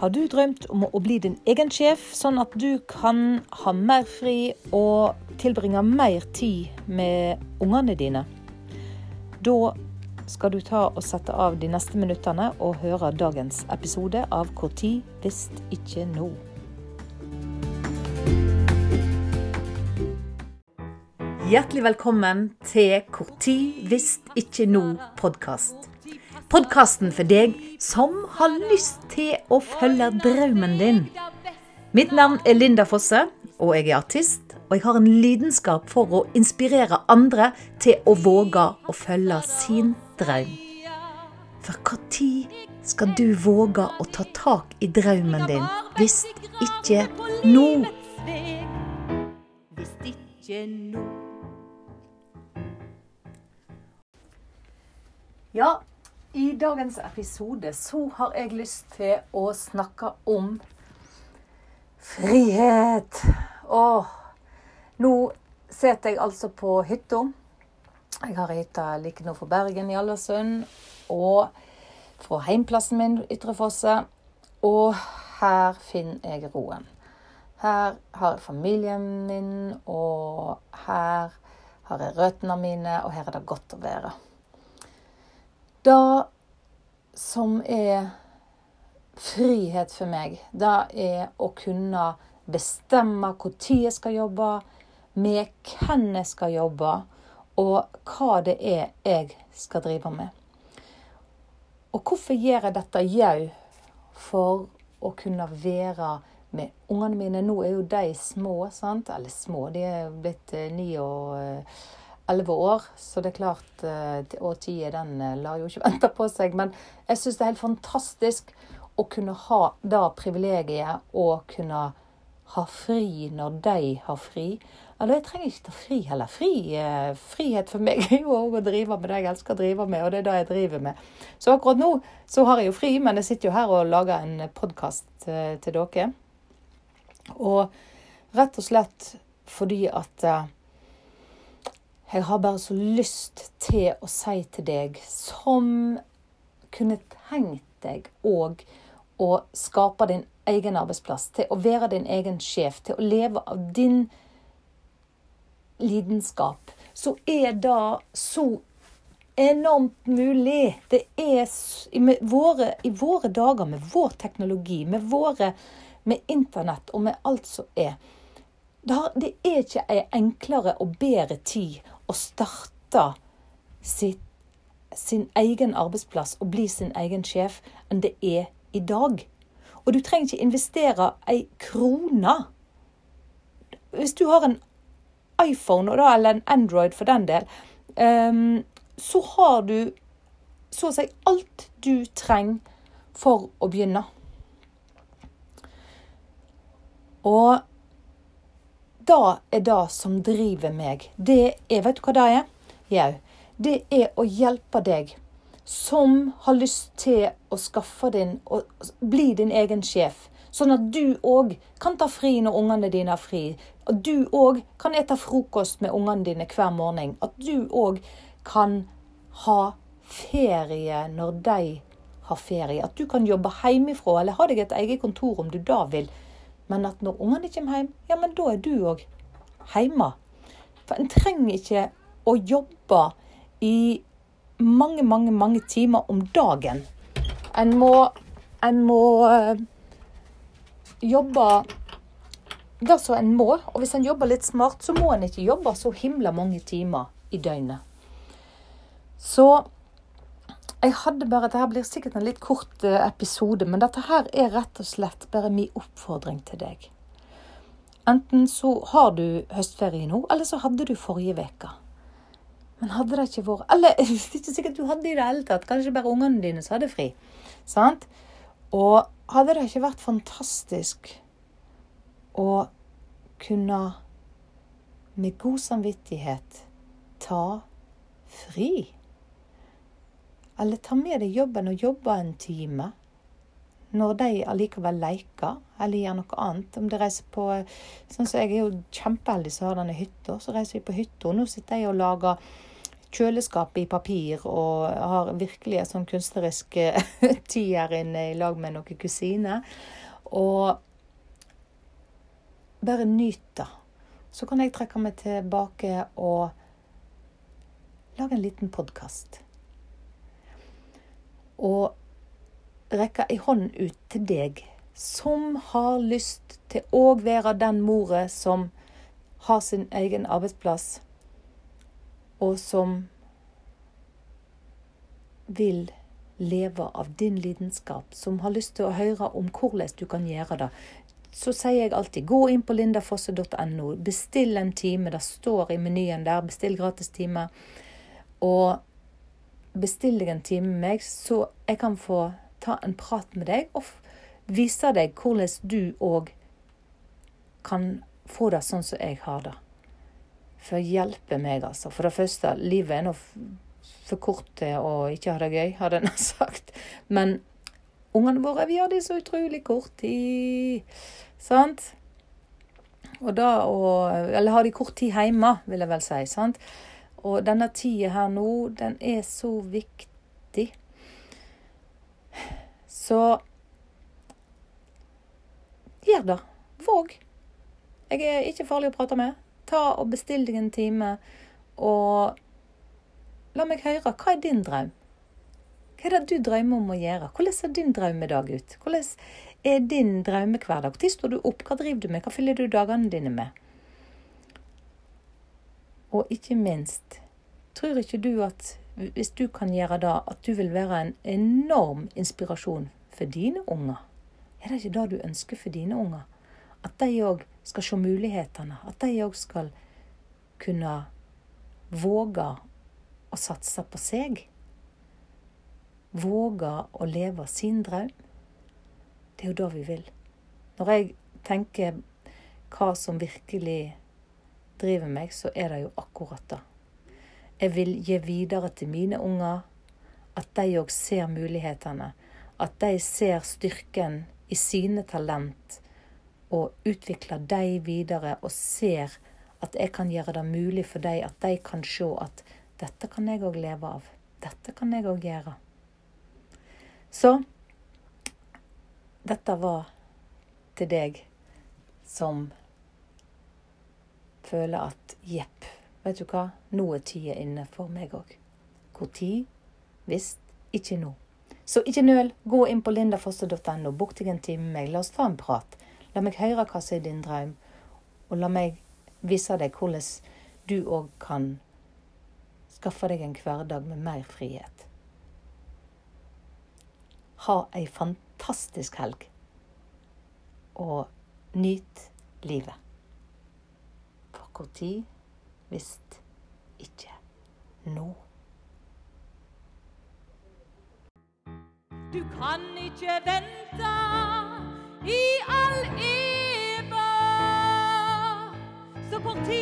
Har du drømt om å bli din egen sjef, sånn at du kan ha mer fri og tilbringe mer tid med ungene dine? Da skal du ta og sette av de neste minuttene og høre dagens episode av Hvor tid hvis ikke nå. Hjertelig velkommen til Hvor tid hvis ikke nå-podkast. Podkasten for deg som har lyst til å følge drømmen din. Mitt navn er Linda Fosse, og jeg er artist. Og jeg har en lidenskap for å inspirere andre til å våge å følge sin drøm. For når skal du våge å ta tak i drømmen din, hvis ikke nå? Hvis ikke nå. Ja, i dagens episode så har jeg lyst til å snakke om frihet. Åh, nå sitter jeg altså på hytta. Jeg har ei hytte like nord for Bergen, i Alversund. Og fra heimplassen min, Ytre Fosse. Og her finner jeg roen. Her har jeg familien min, og her har jeg røttene mine, og her er det godt å være. Det som er frihet for meg, det er å kunne bestemme tid jeg skal jobbe, med hvem jeg skal jobbe, og hva det er jeg skal drive med. Og hvorfor gjør jeg dette jau? For å kunne være med ungene mine. Nå er jo de små, sant? Eller små, de er blitt eh, ni og eh, elleve år. Så det er klart eh, Og den eh, lar jo ikke vente på seg. Men jeg syns det er helt fantastisk å kunne ha det privilegiet å kunne ha fri når de har fri. Eller jeg trenger ikke ta fri heller. Fri, eh, frihet for meg er jo å drive med det jeg elsker å drive med, og det er det jeg driver med. Så akkurat nå så har jeg jo fri, men jeg sitter jo her og lager en podkast til dere. Og rett og slett fordi at jeg har bare så lyst til å si til deg som kunne tenkt deg òg å skape din egen arbeidsplass, til å være din egen sjef, til å leve av din lidenskap, så er det så enormt mulig. Det er våre, i våre dager, med vår teknologi, med våre med internett og med alt som er. Det er ikke ei enklere og bedre tid å starte sitt, sin egen arbeidsplass og bli sin egen sjef enn det er i dag. Og du trenger ikke investere ei krone. Hvis du har en iPhone, eller en Android for den del, um, så har du så å si alt du trenger for å begynne. Og det er det som driver meg. Det er Vet du hva det er? Jau, det er å hjelpe deg som har lyst til å skaffe din og bli din egen sjef. Sånn at du òg kan ta fri når ungene dine har fri. At du òg kan ete frokost med ungene dine hver morgen. At du òg kan ha ferie når de har ferie. At du kan jobbe hjemmefra eller ha deg et eget kontor om du da vil. Men at når ungene kommer hjem, ja, men da er du òg hjemme. For en trenger ikke å jobbe i mange, mange, mange timer om dagen. En må, en må uh, jobbe det som en må. Og hvis en jobber litt smart, så må en ikke jobbe så himla mange timer i døgnet. Så jeg hadde bare, Dette blir sikkert en litt kort eh, episode, men dette her er rett og slett bare min oppfordring til deg. Enten så har du høstferie nå, eller så hadde du forrige uke. Men hadde det ikke vært Eller det er ikke sikkert du hadde i det hele tatt. Kanskje bare ungene dine som hadde fri. Sant? Og hadde det ikke vært fantastisk å kunne med god samvittighet ta fri? Eller ta med deg jobben og jobbe en time. Når de allikevel leker eller gjør noe annet. Om de reiser på Sånn som jeg er jo kjempeheldig som har denne hytta. Så reiser vi på hytta. Nå sitter jeg og lager kjøleskap i papir og har virkelig en sånn kunstnerisk eh, tid her inne i lag med noen kusiner. Og bare nyt det. Så kan jeg trekke meg tilbake og lage en liten podkast. Og rekke ei hånd ut til deg som har lyst til å være den mora som har sin egen arbeidsplass, og som vil leve av din lidenskap, som har lyst til å høre om hvordan du kan gjøre det. Så sier jeg alltid gå inn på lindafosse.no, bestill en time. Det står i menyen der. Bestill gratis time. Og bestill deg en time med meg, så jeg kan få ta en prat med deg og vise deg hvordan du òg kan få det sånn som jeg har det. For å hjelpe meg, altså. For det første, livet er nå for kort til å ikke ha det gøy, hadde jeg sagt. Men ungene våre, vi har det så utrolig kort tid. Sant? Og da å Eller har de kort tid hjemme, vil jeg vel si. sant? Og denne tida her nå, den er så viktig. Så gjør det. Våg. Jeg er ikke farlig å prate med. Ta og Bestill deg en time, og la meg høre. Hva er din drøm? Hva er det du drømmer om å gjøre? Hvordan ser din drømmedag ut? Hvordan er din drømmehverdag? Når står du opp? Hva driver du med? Hva fyller du dagene dine med? Og ikke minst, tror ikke du at hvis du kan gjøre det, at du vil være en enorm inspirasjon for dine unger? Er det ikke det du ønsker for dine unger? At de òg skal se mulighetene. At de òg skal kunne våge å satse på seg. Våge å leve sin drøm. Det er jo det vi vil. Når jeg tenker hva som virkelig driver meg, så er det jo akkurat det. Jeg vil gi videre til mine unger at de òg ser mulighetene. At de ser styrken i sine talent og utvikler de videre og ser at jeg kan gjøre det mulig for dem, at de kan se at dette kan jeg òg leve av. Dette kan jeg òg gjøre. Så dette var til deg som føler at jepp, vet du hva, nå er tida inne for meg òg. Tid? Visst ikke nå. Så ikke nøl, gå inn på lindafosse.no, bok deg en time med meg, la oss ta en prat. La meg høre hva som er din drøm, og la meg vise deg hvordan du òg kan skaffe deg en hverdag med mer frihet. Ha ei fantastisk helg, og nyt livet. Tid visst ikke nå. Du kan ikke vente i all eva. Så kort tid